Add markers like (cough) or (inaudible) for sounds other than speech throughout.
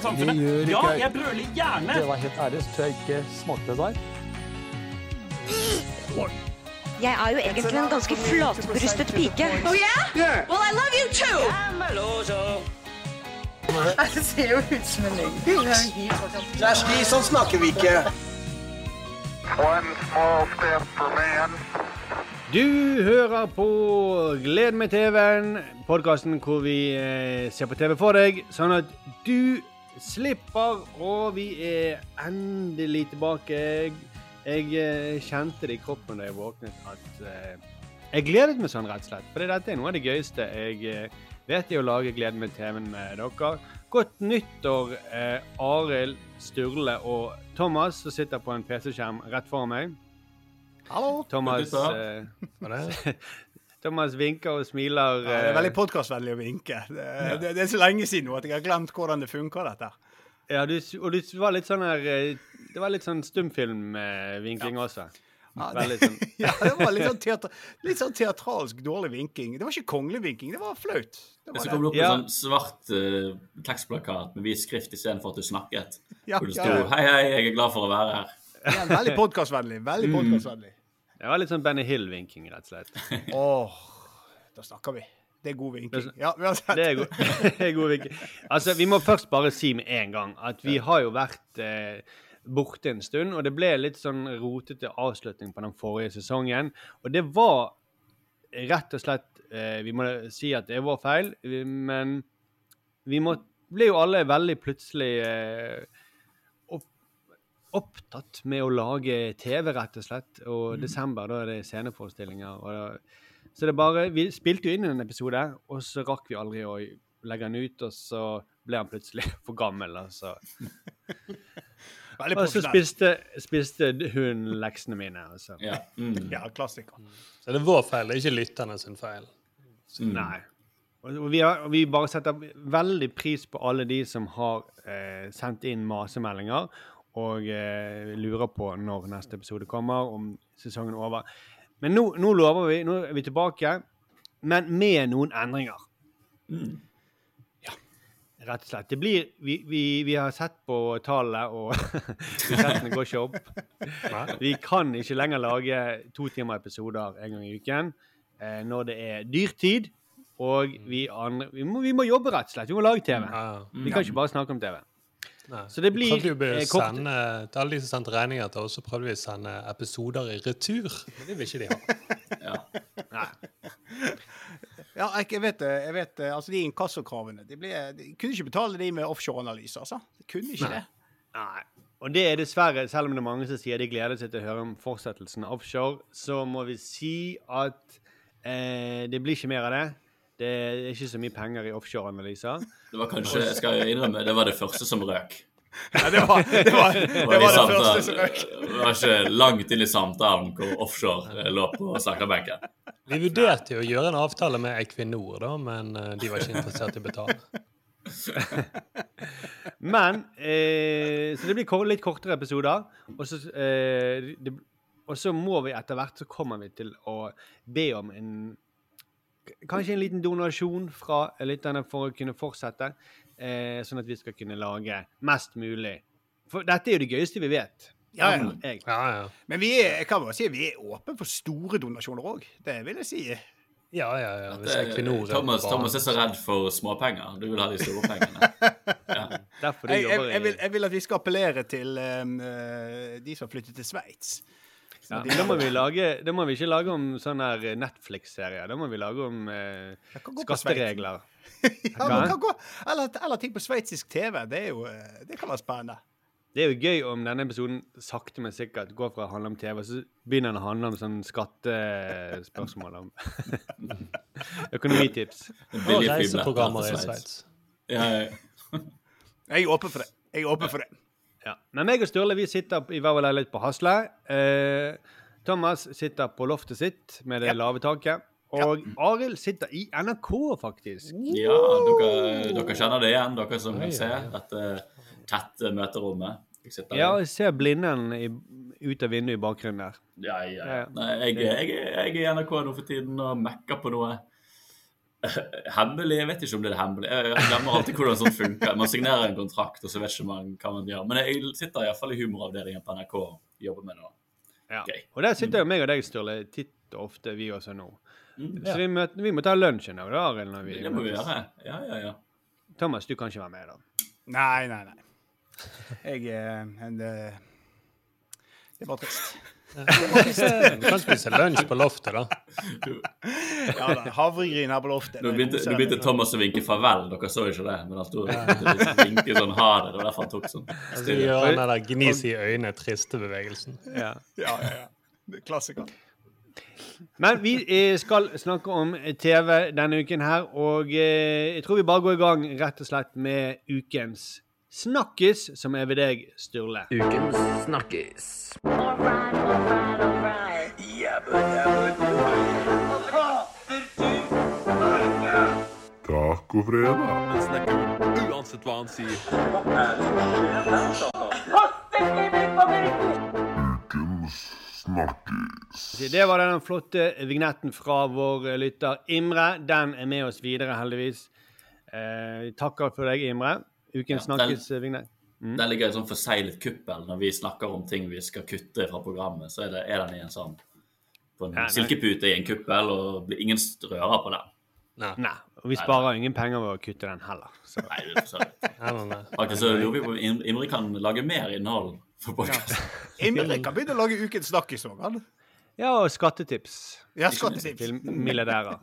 i samfunnet. Ja, jeg brøler gjerne. Det var helt ærlig, så tror jeg ikke smakte det der. Jeg er jo egentlig en ganske flatbrystet pike. Oh yeah? Well, I love you too. (laughs) Det ser jo ut som en løgn. Kjersti, sånn snakker vi ikke. One small step for man. Du hører på Gled med TV-en, podkasten hvor vi eh, ser på TV for deg, sånn at du slipper. Og vi er endelig tilbake. Jeg jeg kjente det i kroppen da jeg våknet at eh, Jeg gledet meg sånn, rett og slett. For dette er noe av det gøyeste jeg eh, vet, i å lage glede med TV-en med dere. Godt nyttår, eh, Arild, Sturle og Thomas, som sitter på en PC-skjerm rett foran meg. Hallo. Thomas, eh, (laughs) Thomas vinker og smiler. Ja, det er eh, veldig podkastvennlig å vinke. Det, det, det er så lenge siden nå at jeg har glemt hvordan det funker, dette. Ja, du, og du var litt sånn her eh, Det var litt sånn stumfilmvinking også. Ja, det, sånn (laughs) ja, det var litt sånn, teater, litt sånn teatralsk dårlig vinking. Det var ikke kongelig vinking, det var flaut. Det Så var kom det opp Ja. en sånn svart uh, tekstplakat med vis skrift istedenfor at du snakket. Ja, Hvor det sto ja. 'Hei, hei, jeg er glad for å være her'. Ja, veldig podkastvennlig. Veldig podkastvennlig. Det var litt sånn Benny Hill-vinking, rett og slett. (laughs) Åh, da snakker vi. Det er god vinking. Ja, uansett. Det er god, (laughs) det er god vinking. Altså, vi må først bare si med en gang at vi har jo vært eh, borte en stund, og det ble litt sånn rotete avslutning på den forrige sesongen. Og det var rett og slett eh, Vi må si at det vår feil, men vi må, ble jo alle veldig plutselig eh, opptatt med å lage TV, rett og slett. Og desember, da er det sceneforestillinger. Og da, så det bare Vi spilte jo inn en episode, og så rakk vi aldri å legge den ut, og så ble han plutselig (laughs) for gammel. Altså. (laughs) Og så spiste, spiste hun leksene mine. Altså. Ja. Mm. Ja, klassiker. Så det er vår feil, det er ikke lytterne sin feil. Mm. Nei. Og vi, har, vi bare setter veldig pris på alle de som har eh, sendt inn masemeldinger og eh, lurer på når neste episode kommer, om sesongen er over. Men nå, nå lover vi, nå er vi tilbake, men med noen endringer. Mm. Rett og slett. Det blir, vi, vi, vi har sett på tallene, og (laughs) budsjettene går ikke opp. Vi kan ikke lenger lage to timer episoder en gang i uken eh, når det er dyrtid. Og vi, andre, vi, må, vi må jobbe, rett og slett. Vi må lage TV. Ja. Vi kan ikke bare snakke om TV. Nei. Så det blir, prøvde jo å eh, kort- sende, Til alle de som sendte regninger til oss, så prøvde vi å sende episoder i retur. Men det vil ikke de ha. (laughs) Ja. Nei. Ja, jeg, vet det. Jeg vet, det. altså De inkassokravene de, ble, de kunne ikke betale de med offshoreanalyse, altså. De kunne ikke det. Nei. Og det er dessverre, selv om det er mange som sier de gleder seg til å høre om fortsettelsen av offshore, så må vi si at eh, det blir ikke mer av det. Det er ikke så mye penger i offshoreanalyser. Det var kanskje, jeg skal innrømme, det var det første som røk. Ja, det var det, var, (laughs) det, var det samtalen- første som røk. Det var ikke langt inn i samtalen hvor offshore eh, lå på snakkerbenken. Vi vurderte jo å gjøre en avtale med Equinor, da, men eh, de var ikke interessert i å betale. (laughs) Men eh, Så det blir litt kortere episoder. Og så, eh, det, og så må vi etter hvert så kommer vi til å be om en Kanskje en liten donasjon fra lytterne for å kunne fortsette. Eh, sånn at vi skal kunne lage mest mulig. For dette er jo det gøyeste vi vet. Ja, ja. Ja, ja. Men vi er, jeg kan bare si, vi er åpne for store donasjoner òg. Det vil jeg si. Ja, ja, ja. Hvis Det- Equinor Thomas, Thomas er så redd for småpenger. Du vil ha de store pengene. (laughs) Ja. Derfor du Jeg, jeg, jeg, vil, jeg vil at vi skal appellere til um, eh, de som har flyttet til Sveits. Ja, da, må vi lage, da må vi ikke lage om sånn her Netflix-serier. Da må vi lage om eh, skatteregler. (laughs) Ja, man kan gå, eller, eller ting på sveitsisk TV. Det, er jo, eh, det kan være spennende. Det er jo gøy om denne episoden sakte, men sikkert går fra å handle om TV, og så begynner den å handle om sånn skattespørsmål. om (laughs) Økonomitips. Og reiseprogrammer i Sveits. Ja, ja. Jeg er åpen for det. Jeg er åpen for det. Ja. Men meg og Sturle vi sitter i hver vår leilighet på Hasle. Eh, Thomas sitter på loftet sitt med det Ja. lave taket. Og Arild sitter i NRK, faktisk. ja dere, dere kjenner det igjen, dere som kan se dette tette møterommet. Jeg Ja, jeg ser blinden i, ut av vinduet i bakgrunnen der. Ja, ja, Ja. ja. Nei, jeg, jeg, jeg er i NRK nå for tiden og mekker på noe (laughs) Hemmelig? Jeg vet ikke om det er hemmelig. Jeg glemmer alltid hvordan sånt funker. Man signerer en kontrakt, og så vet ikke man hva man gjør. Men jeg sitter iallfall i humoravdelingen på NRK og jobber med det. Ja. Gøy. Og der sitter jo meg og deg, Sturle, titt og ofte, vi også nå. Mm. Så vi, møter, vi må ta lunsjen dag, da, Arild. Det må vi gjøre. Ja, ja, ja. Thomas, du kan ikke være med, da. Nei, nei, nei. Jeg er eh, Det er bare Du kan spise lunsj på loftet, da. Ja da, Havregryn her på loftet. Nå begynte, nå begynte. Thomas å vinke farvel. Dere så ikke det, men han sto og vinket sånn ha det. Det var derfor han tok sånn Altså, ja, den der gnis i øynene, triste bevegelsen. Ja. Ja, ja, ja. Er Klassiker. Men vi eh, skal snakke om TV denne uken her, og eh, jeg tror vi bare går i gang rett og slett med ukens Snakkis, som er ved deg, Sturle. Ukens snakkis. Tacofredag. Han snakker uansett hva han sier. Ukens snakkis. Det var den flotte vignetten fra vår lytter Imre. Den er med oss videre, heldigvis. Eh, takker for deg, Imre. Ukens Ja, den- Snakkis-vignett. Der ligger en sånn forseglet kuppel når vi snakker om ting vi skal kutte fra programmet. Så er, det, er den i en sånn på en Ja, silkepute i en kuppel, og blir ingen rører på den. Nei. Og vi sparer ingen penger ved å kutte den heller. Så. Nei, det er for. Nei, nei, nei. Faktisk så lurer (laughs) vi på om Imre kan lage mer innhold for podkast. (laughs) Imre kan begynne å lage ukens snakkis òg, han. Ja, og skattetips Ja, skattetips. til milliardærer.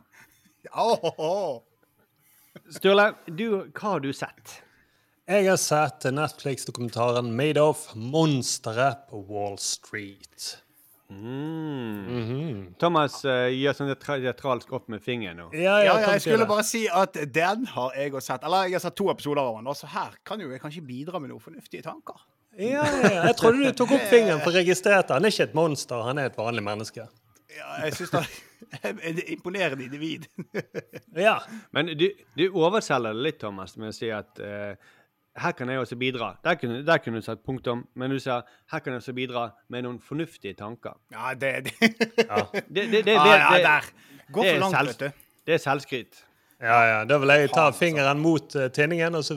oh, oh, åh. Sturle, du, hva har du sett? Jeg har sett Netflix-dokumentaren 'Made of monsteret på Wall Street. Mm. Thomas uh, gjør sånn teatra- teatralsk opp med fingeren nå. Ja, Ja, ja, jeg skulle bare si at den har jeg også sett. Eller jeg har sett to episoder av den, så her kan jo jeg kanskje bidra med noen fornuftige tanker. Ja, ja. Jeg trodde du tok opp (laughs) fingeren for å registrere Han er ikke et monster, han er et vanlig menneske. Ja, jeg syns det (laughs) er et imponerende individ. (laughs) Ja. Men du, du overselger det litt, Thomas, med å si at eh, her kan jeg også bidra. Der kunne, der kunne du satt punktum, men du sa her kan jeg også bidra med noen fornuftige tanker. Ja, det, det. Ja, Det, det, det, (laughs) Ah, det, ja, det, der. Gå er for langt, vet du. det er selvskryt. ja. ja. Da vil jeg ta altså. fingeren mot eh, tinningen, og så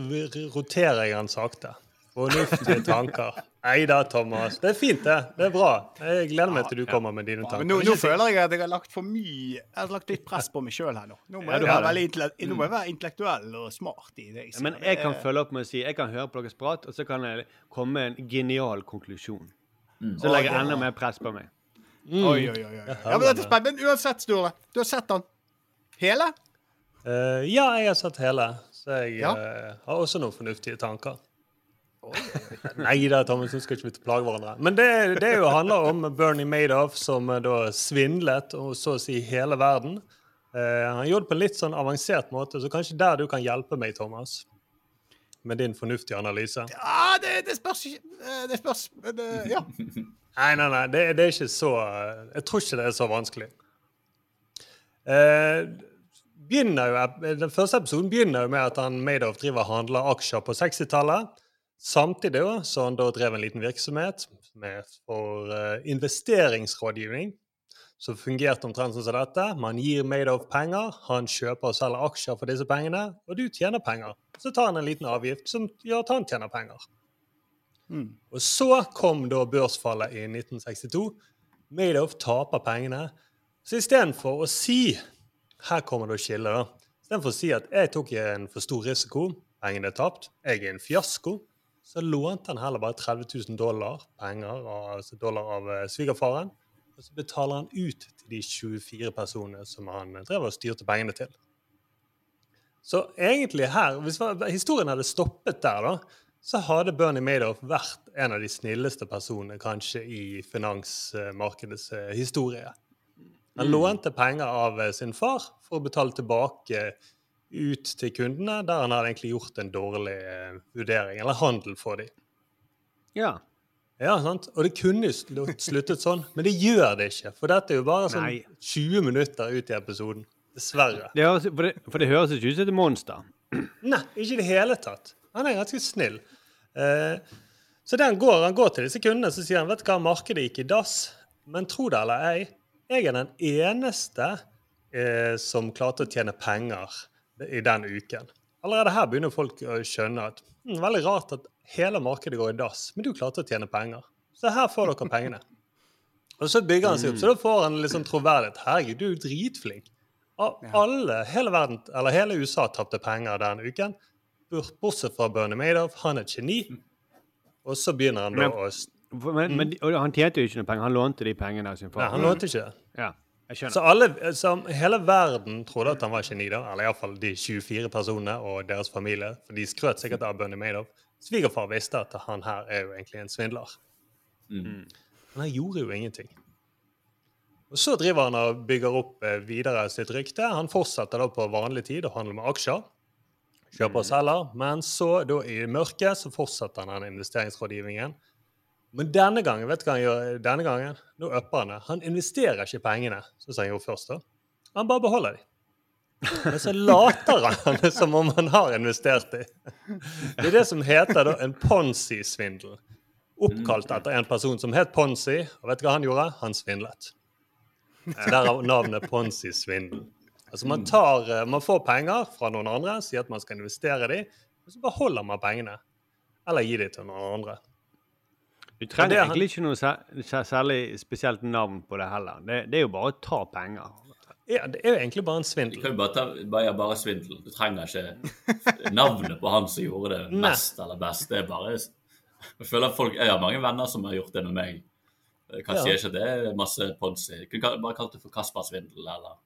roterer jeg den sakte. Fornuftige (laughs) tanker. Nei da, Thomas. Det er fint, det. Det er bra. Jeg gleder meg til du kommer med dine Ja, tanker. men nå, nå føler jeg at jeg har lagt for mye Jeg har lagt litt press på meg sjøl her nå. Nå må, Ja, jeg være veldig nå må jeg være intellektuell og smart i det. jeg sier. Men jeg kan følge opp med å si jeg kan høre på deres prat, og så kan jeg komme med en genial konklusjon. Mm. Så legger jeg enda mer press på meg. Oi, oi, oi. oi. Ja, men dette er spennende. Men uansett, Sture, du har sett den hele? Uh, ja, jeg har sett hele, så jeg Ja. eh, har også noen fornuftige tanker. Nei da, Thomas, nå skal ikke vi plage hverandre. Men det, det jo handler om Bernie Madoff, som da svindlet og så å si hele verden. Eh, han gjorde det på en litt sånn avansert måte, så kanskje der du kan hjelpe meg, Thomas. Med din fornuftige analyse. Ja, det, det spørs eh, Det spørs men, eh, Ja. (laughs) Nei, nei, nei, det, det er ikke så Jeg tror ikke det er så vanskelig. Eh, jo, den første episoden begynner jo med at han Madoff driver og handler aksjer på 60-tallet. Samtidig så han da drev en liten virksomhet med, for uh, investeringsrådgivning. Som fungerte omtrent sånn som dette. Man gir Madoff penger, han kjøper og selger aksjer for disse pengene, og du tjener penger. Så tar han en liten avgift som gjør at han tjener penger. Og så kom da børsfallet i 1962. Madoff taper pengene. Så istedenfor å si Her kommer det å skille, da. Istedenfor å si at jeg tok en for stor risiko, pengene er tapt, jeg er en fiasko, så lånte han heller bare 30 000 dollar, penger, altså dollar av eh, svigerfaren. Og så betaler han ut til de 24 personene som han drev og styrte pengene til. Så egentlig her, hvis historien hadde stoppet der, da, så hadde Bernie Madoff vært en av de snilleste personene kanskje i finansmarkedets eh, historie. Han lånte penger av eh, sin far for å betale tilbake ut til kundene, der han hadde egentlig gjort en dårlig eh, vurdering, eller handel for dem. Ja. Ja, sant? Og det kunne jo sluttet sånn, men det gjør det ikke. For dette er jo bare sånn Nei. 20 minutter ut i episoden. Dessverre. Det høres, for, det, for det høres ikke ut som et monster. Nei, ikke i det hele tatt. Han er ganske snill. Eh, så den går, han går til disse kundene så sier han, vet du hva, markedet gikk i dass. Men tro det eller ei, jeg er den eneste eh, som klarte å tjene penger i den uken. Allerede her begynner folk å skjønne at hm, veldig rart at hele markedet går i dass, men du klarte å tjene penger. Så her får dere pengene. Og så bygger han seg opp, så da får han litt sånn troverdighet. Herregud, du er jo dritflink. Alle, hele verden, eller hele USA tapte penger den uken, bort- bortsett fra Bernie Madoff. Han er et geni. Og så begynner han da å Men, men, og han tjente jo ikke noe penger. Han lånte de pengene av sin Nei, han lånte ikke det. Ja. Så alle, så hele verden trodde at han var geni, da. Eller iallfall de 24 personene og deres familie. For de skrøt sikkert av Bernie Madoff. Svigerfar visste at han her er jo egentlig en svindler. Mm. Men han gjorde jo ingenting. Og så driver han og bygger opp eh, videre sitt rykte. Han fortsetter da på vanlig tid å handle med aksjer. Kjøper og selger. Men så, da i mørket, så fortsetter han den investeringsrådgivningen. Men denne gangen, vet du hva han gjør denne gangen? Nå upper han det. Han investerer ikke pengene, som han gjorde først. da. Han bare beholder dem. Men så later han (laughs) som om han har investert dem. Det er det som heter da en Ponzi-svindel. Oppkalt etter en person som het Ponzi. Og vet du hva han gjorde? Han svindlet. Så Derav navnet Ponzi-svindel. Altså man, tar, eh, man får penger fra noen andre, sier at man skal investere dem, og så beholder man pengene. Eller gir dem til noen andre. Du trenger er han- egentlig ikke noe sær- sær- særlig spesielt navn på det heller. Det, det er jo bare å ta penger. Ja, det er jo egentlig bare en Du svindel. kan jo bare, ta, bare, bare svindel. Du trenger ikke navnet på han som gjorde det (laughs) Nei. mest eller best. Det er bare Jeg føler folk, jeg har mange venner som har gjort det med meg. Jeg kan Ja. ikke det er masse Ponzi. Kunne bare kalt det for Kasper-svindel eller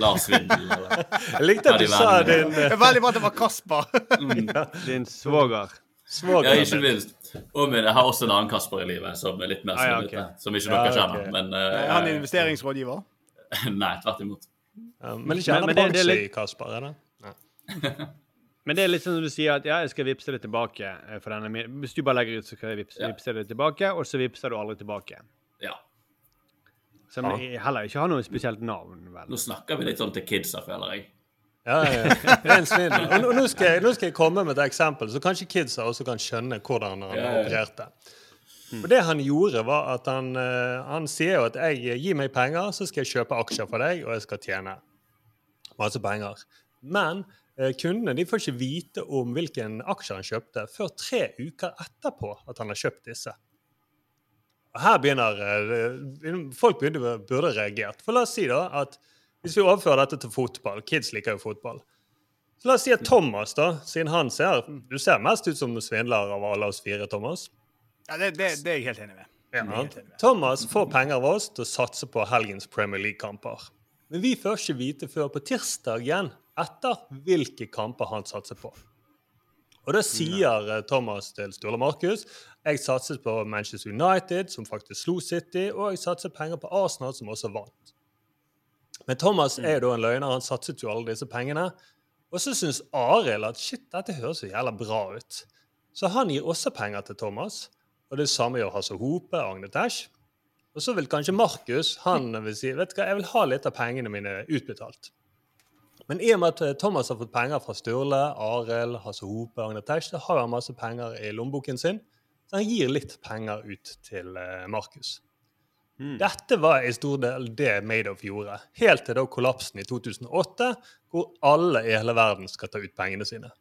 Lars-svindel. Eller. (laughs) Jeg likte at du sa din Det veldig bra at det var Kasper. Din svoger. svoger. Ja, ikke minst. Og men jeg har også en annen Kasper i livet som er litt mer Ah, ja, okay. Som ikke Ja, dere kjenner. Okay. Men Han er investeringsrådgiver. (laughs) Nei, tvert imot. Ja, men Men- men det- det er litt- Kasper, er det? Men det er litt sånn som du sier at ja, jeg skal vippse det tilbake. eh, For denne, min- hvis du bare legger ut, så skal jeg vippse, Ja. vippse det tilbake, og så vippser du aldri tilbake. Ja. Som heller ikke har noe spesielt navn, vel. Nå snakker vi litt sånn til kidsa, føler jeg. Ja, ja, ja. Svindel. Og nå- skal, jeg, nå skal jeg komme med et eksempel, så kanskje kidsa også kan skjønne hvordan han opererte. For det han gjorde, var at han, eh, han sier jo at jeg gir meg penger, så skal jeg kjøpe aksjer for deg, og jeg skal tjene masse penger. Men eh, kundene de får ikke vite om hvilken aksjer han kjøpte, før tre uker etterpå at han har kjøpt disse. Og her begynner eh, Folk burde, burde reagert. For la oss si da at hvis vi overfører dette til fotball Kids liker jo fotball. Så la oss si at Thomas, da, siden han ser Du ser mest ut som svindler av alle oss fire, Thomas. Ja, det, det, det er jeg helt enig med. Ja. helt enig med. Thomas får penger av oss til å satse på helgens Premier League-kamper. Men vi får ikke vite før på tirsdag igjen etter hvilke kamper han satser på. Og da sier eh, Thomas til Sturle Markus jeg satset på Manchester United, som faktisk slo City, og jeg satset penger på Arsenal, som også vant. Men Thomas er jo da en løgner. Han satset jo alle disse pengene. Og så syns Arild at shit, dette høres så jævla bra ut. Så han gir også penger til Thomas. Og det samme gjør Hasse Hope, Agne Tesh. Og så vil kanskje Markus han vil si vet du hva, jeg vil ha litt av pengene mine utbetalt. Men i og med at eh, Thomas har fått penger fra Sturle, Arild, Hasse Hope, Agne Tesh, så har han masse penger i lommeboken sin. Så han gir litt penger ut til eh, Markus. Dette var i stor del det Madoff gjorde, helt til da kollapsen i 2008, hvor alle i hele verden skal ta ut pengene sine.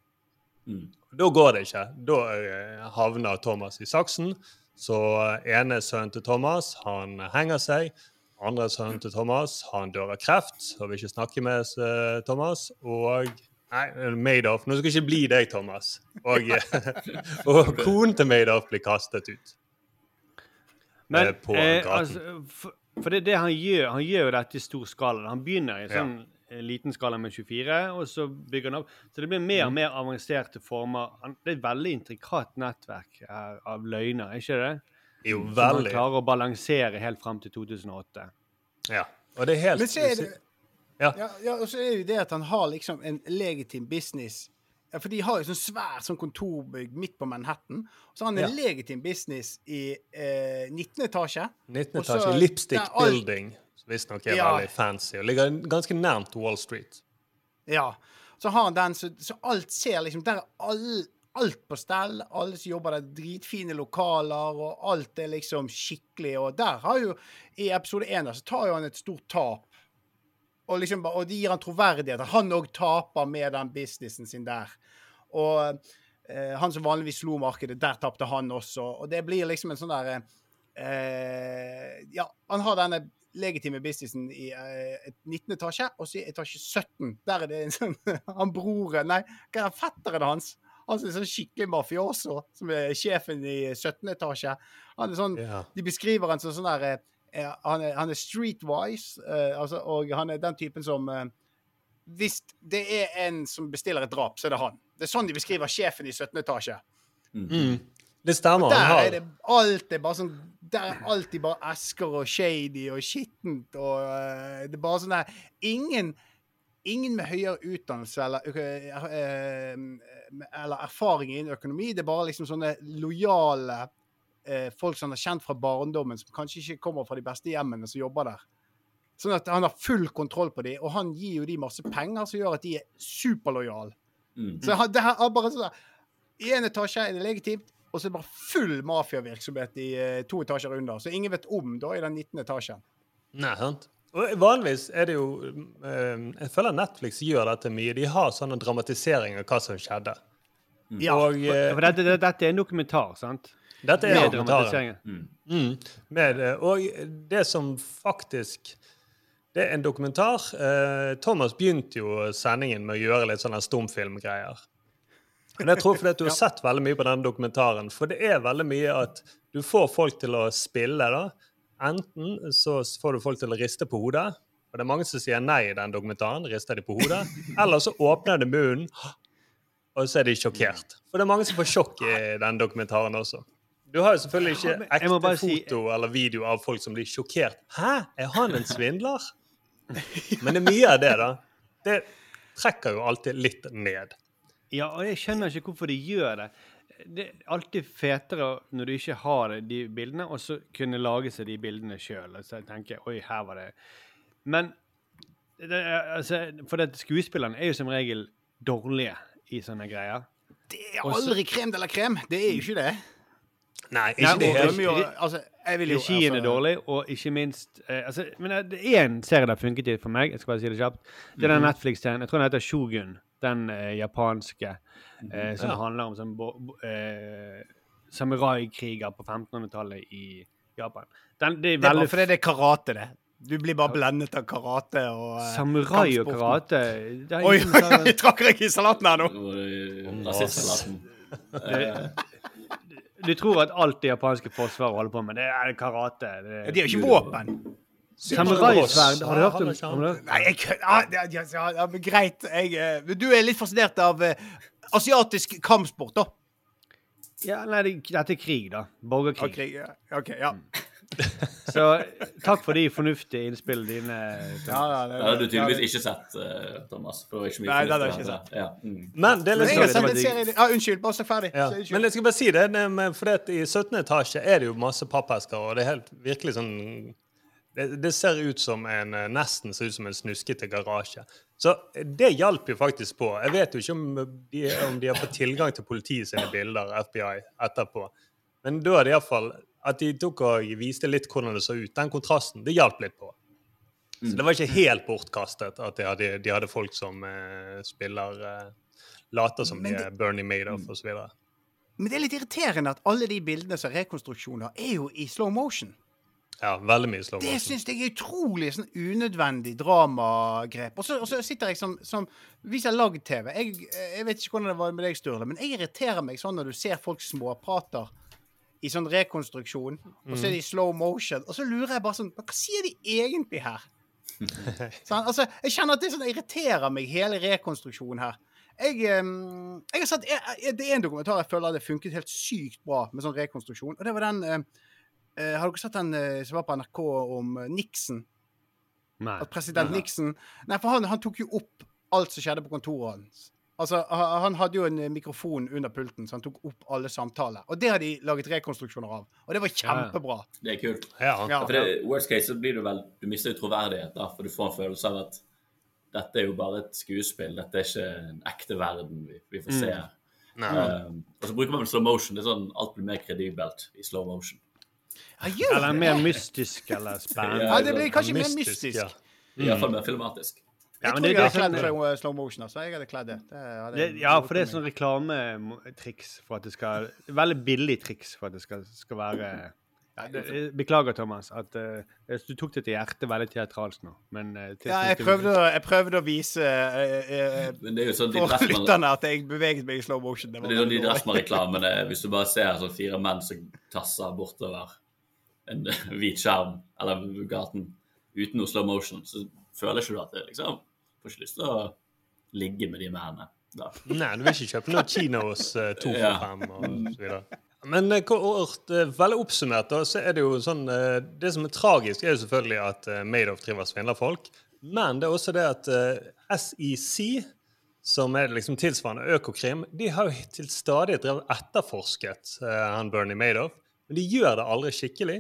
Mm. Da går det ikke. Da eh, havner Thomas i saksen. Så eh, ene sønnen til Thomas han henger seg. Andre sønnen til Thomas han dør av kreft og vil ikke snakke med eh, Thomas. Og Nei, Madoff. Nå skal ikke bli deg, Thomas. Og, (laughs) (laughs) og konen til Madoff blir kastet ut. Men eh, på eh, gaten. altså, for, for det er det han gjør. Han gjør jo dette i stor skala. Han begynner i sånn ja. liten skala med 24, og så bygger han opp. Så det blir mer og mer avanserte former. Det er et veldig intrikat nettverk her av løgner, ikke det? Jo, veldig. Som han klarer å balansere helt fram til 2008. Ja. Og det er helt Men så er det Ja. ja, ja, og så er det jo det at han har liksom en legitim business. Ja, for de har jo sånn svært sånn kontorbygg midt på Manhattan. Og så har han en Ja. legitim business i eh, 19. etasje. 19. Og så- etasje, Lipstick alt- Building, som visstnok er Ja. veldig fancy, og ligger ganske nærmt Wall Street. Ja. Så har han den, så, så alt ser liksom Der er all, alt på stell. Alle som jobber der, dritfine lokaler, og alt er liksom skikkelig. Og der har jo, i episode én, så tar jo han et stort tap. Og, liksom, og de gir han troverdighet. Han òg taper med den businessen sin der. Og eh, han som vanligvis slo markedet, der tapte han også. Og det blir liksom en sånn der eh, Ja, han har denne legitime businessen i eh, 19. etasje, og så i etasje 17. Der er det en sånn (laughs) Han broren Nei, hva er fetteren hans? Han som er sånn skikkelig mafioso, som er sjefen i 17. etasje. Han er sånn Ja. De beskriver han som sånn der eh, han, er, han er streetwise, eh, altså, og han er den typen som eh, Hvis det er en som bestiller et drap, så er det han. Det er sånn de beskriver sjefen i 17. etasje. Mm. Det stemmer. Der er det alt er bare sånn Der er alltid bare esker og shady og skittent og uh, Det er bare sånn der Ingen Ingen med høyere utdannelse eller, uh, uh, eller erfaring innen økonomi. Det er bare liksom sånne lojale eh, folk som han har kjent fra barndommen, som kanskje ikke kommer fra de beste hjemmene, som jobber der. Sånn at han har full kontroll på dem, og han gir jo de masse penger som gjør at de er superlojale. Mm. Så han, det her er bare sånn I én etasje er det legitimt, og så er det bare full mafiavirksomhet i eh, to etasjer under. Så ingen vet om da i den 19. etasjen. Nei, sant. Og vanligvis er det jo eh, Jeg føler Netflix gjør dette mye. De har sånne dramatiseringer av hva som skjedde. Ja. Og eh, For dette, dette er en dokumentar, sant? Dette er dokumentaren. Mm. Mm, med, og det som faktisk Det er en dokumentar. Eh, Thomas begynte jo sendingen med å gjøre litt sånne stumfilmgreier. Men jeg tror fordi at du har sett veldig mye på denne dokumentaren. For det er veldig mye at du får folk til å spille. da. Enten så får du folk til å riste på hodet, og det er mange som sier nei i den dokumentaren. rister de på hodet, (laughs) Eller så åpner de munnen, og så er de sjokkert. For det er mange som får sjokk i den dokumentaren også. Du har jo selvfølgelig ikke ekte foto si- eller video av folk som blir sjokkert. Hæ, er han en svindler? Men det er mye av det, da. Det trekker jo alltid litt ned. Ja, og jeg skjønner ikke hvorfor de gjør det. Det er alltid fetere når du ikke har de bildene, og så kunne lage seg de bildene sjøl. Så jeg tenker oi, her var det Men det er, altså, For det, skuespillerne er jo som regel dårlige i sånne greier. Det er aldri krem de la krem. Det er jo ikke det. Nei, Nei, ikke det. Det mye- altså, jeg vil jo, Regien er altså- dårlig, og ikke minst eh, altså, Men eh, det er en serie der funket i for meg. Jeg skal bare si det kjapt. Det er den Netflix-serien. Jeg tror den heter Shogun. Den eh, japanske. Eh, som Ja. handler om sånn eh, samuraikriger på 1500-tallet i Japan. Den, det er Det er bare fordi det er karate, det. Du blir bare blendet av karate og eh, Samurai og karate det er Oi, oi, oi, trakk jeg i salaten her nå? Nå det Du tror at alt det japanske forsvaret holder på med, det er karate. Det, De har ikke våpen. Samuraisverd, har du hørt om om hørt- Nei, jeg kødder. Ja, ja, ja, men greit. Jeg, eh, du er litt fascinert av eh, asiatisk kampsport, da. Ja, nei, det, dette er krig, da. Borgerkrig. Okay, ja. ok, ja. (laughs) Så takk for de fornuftige innspillene dine. ja, ja det, har hadde du tydeligvis ikke sett, eh, Thomas. For ikke mye Nei, det hadde jeg ikke sett. Ja. Mm. Men det er litt jeg har sånn digg. serie Ja, unnskyld. Bare snakk ferdig. Ja. Så. Men jeg skal bare si det, for det at i 17. etasje er det jo masse pappesker, og det er helt virkelig sånn det, det ser ut som en eh, nesten ser ut som en snuskete garasje. Så det hjalp jo faktisk på. Jeg vet jo ikke om de, om de har fått tilgang til politiet sine bilder, FBI, etterpå. Men da er det iallfall at de tok og viste litt hvordan det så ut. Den kontrasten, det hjalp litt på. Så det var ikke helt bortkastet at de hadde, de hadde folk som eh, spiller eh, Later som det, de er Bernie Madoff osv. Men det er litt irriterende at alle de bildene som er rekonstruksjoner, er jo i slow motion. Ja, veldig mye slow motion. Det syns jeg er utrolig sånn unødvendig dramagrep. Og så, sitter jeg som, som Vi som har lagd TV. Jeg, jeg vet ikke hvordan det var med deg, Sturle, men jeg irriterer meg sånn når du ser folk småprater i sånn rekonstruksjon, og så er de i slow motion, og så lurer jeg bare sånn Hva sier de egentlig her? (laughs) sånn, altså, jeg kjenner at det sånn irriterer meg, hele rekonstruksjonen her. Jeg, um, jeg har sett, jeg, Det er en dokumentar jeg føler det funket helt sykt bra med sånn rekonstruksjon. Og det var den uh, Har dere sett den uh, som var på NRK om eh, Nixon? Nei. At president Nixon Nei, for han, han tok jo opp alt som skjedde på kontoret hans. Altså, Han hadde jo en eh, mikrofon under pulten, så han tok opp alle samtaler. Og det har de laget rekonstruksjoner av. Og det var kjempebra. Det er kult. Ja. Ja. For det, worst case så blir du vel Du mister jo troverdighet, da, for du får en følelse av at dette er jo bare et skuespill. Dette er ikke en ekte verden vi, vi får se. Mm. Um, og så bruker man slow motion. Det er sånn Alt blir mer kredibelt i slow motion. Eller mer mystisk eller spennende. Ja, det blir kanskje mer Mystisk, mystisk. ja. Iallfall mer filmatisk. Ja, Jeg men tror det- jeg det hadde kledd sånn- slow, slow motion. altså. Jeg hadde kledd det. det, hadde Det, ja, for det er sånn reklametriks for at det skal Veldig billig triks for at det skal, skal være ja, det, Beklager, Thomas, at uh, du tok det til hjertet veldig teatralsk nå, men uh, til Ja, jeg prøvde, jeg prøvde å vise uh, Men det jo sånn for lytterne at jeg beveget meg i slow motion. Det det er sånn de. Dressmann-reklamene Hvis du bare ser sånn fire menn som tasser bortover en (laughs) hvit skjerm eller gaten uten noe slow motion, så føler ikke du at det liksom Får ikke lyst til å ligge med de mennene. da. Nei, du vil ikke kjøpe noe Kino uh, to for Ja. fem og så videre. Men eh, kort, eh, veldig oppsummert, da, så er det jo sånn eh, Det som er tragisk, er jo selvfølgelig at Madoff driver og svindler folk. Men det er også det at eh, SEC, som er liksom tilsvarende Økokrim, de har jo til stadighet drevet etterforsket eh, han Bernie Madoff. Men de gjør det aldri skikkelig.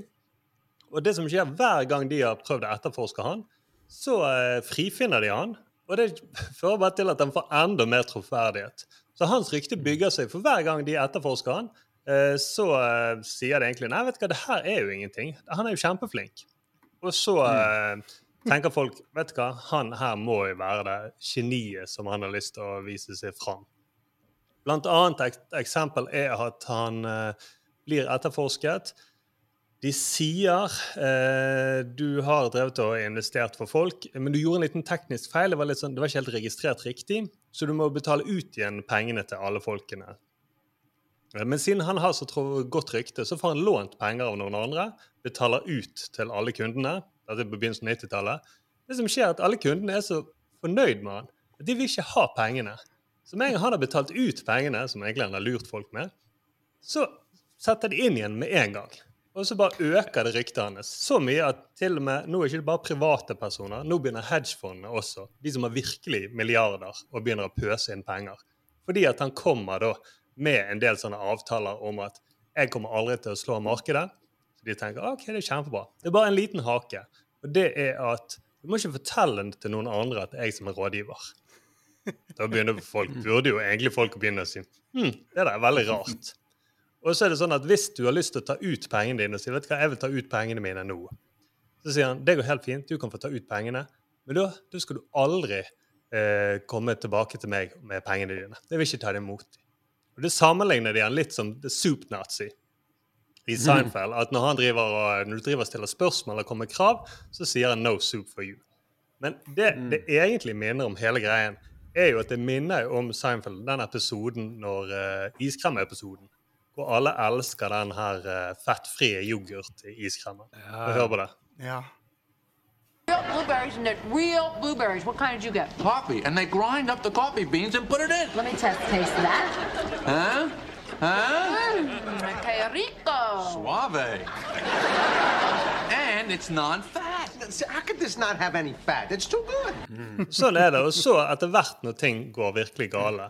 Og det som skjer hver gang de har prøvd å etterforske han, så eh, frifinner de han. Og det fører bare til at han får enda mer troferdighet. Så hans rykte bygger seg, for hver gang de etterforsker han, eh, så eh, sier de egentlig nei, vet du hva, det her er jo ingenting. Han er jo kjempeflink. Og så mm. tenker folk vet du hva, han her må jo være det geniet som han har lyst til å vise seg fram. Blant annet et eksempel er at han eh, blir etterforsket. De sier eh, du har drevet og investert for folk, men du gjorde en liten teknisk feil. Det var, sånn, det var ikke helt registrert riktig, så du må betale ut igjen pengene til alle folkene. Eh, Men siden han har så godt rykte, så får han lånt penger av noen andre. Betaler ut til alle kundene. Dette er på begynnelsen av 90-tallet. Det som skjer, er at alle kundene er så fornøyd med han. at De vil ikke ha pengene. Så med en gang han har betalt ut pengene, som egentlig han har lurt folk med, så setter de inn igjen med en gang. Og så bare øker det ryktet hans så mye at til og med nå er det ikke bare private personer, nå begynner hedgefondene også, de som har virkelig milliarder, og begynner å pøse inn penger. Fordi at han kommer da med en del sånne avtaler om at jeg kommer aldri til å slå markedet. Så de tenker ok, det er kjempebra. Det er bare en liten hake. Og det er at du må ikke fortelle det til noen andre at det er jeg som er rådgiver. Da begynner folk, burde jo egentlig folk å begynne å si hm, det der er veldig rart. Og så er det sånn at hvis du har lyst til å ta ut pengene dine og sier vet du hva, jeg vil ta ut pengene mine nå, så sier han det går helt fint, du kan få ta ut pengene, men da, da skal du aldri eh, komme tilbake til meg med pengene dine. Jeg vil ikke ta det imot. Og Det sammenligner de han litt som The Soup Nazi i Seinfeld. At når, han driver og, når du driver og stiller spørsmål og kommer med krav, så sier han 'no soup for you'. Men det det egentlig minner om hele greien, er jo at det minner om Seinfeld, den episoden når uh, iskrem-episoden. Hvor alle elsker den her uh, fettfrie yoghurt-iskremen. Hør på det. Ja. Real blueberries and they're real blueberries. What kind did you get? Coffee, and they grind up the coffee beans and put it in. Let me test taste that. Huh? Huh? Mm, que rico. Suave. And it's non-fat. How could this not have any fat? It's too good. Sånn er det. Og så etter hvert når ting går virkelig gale,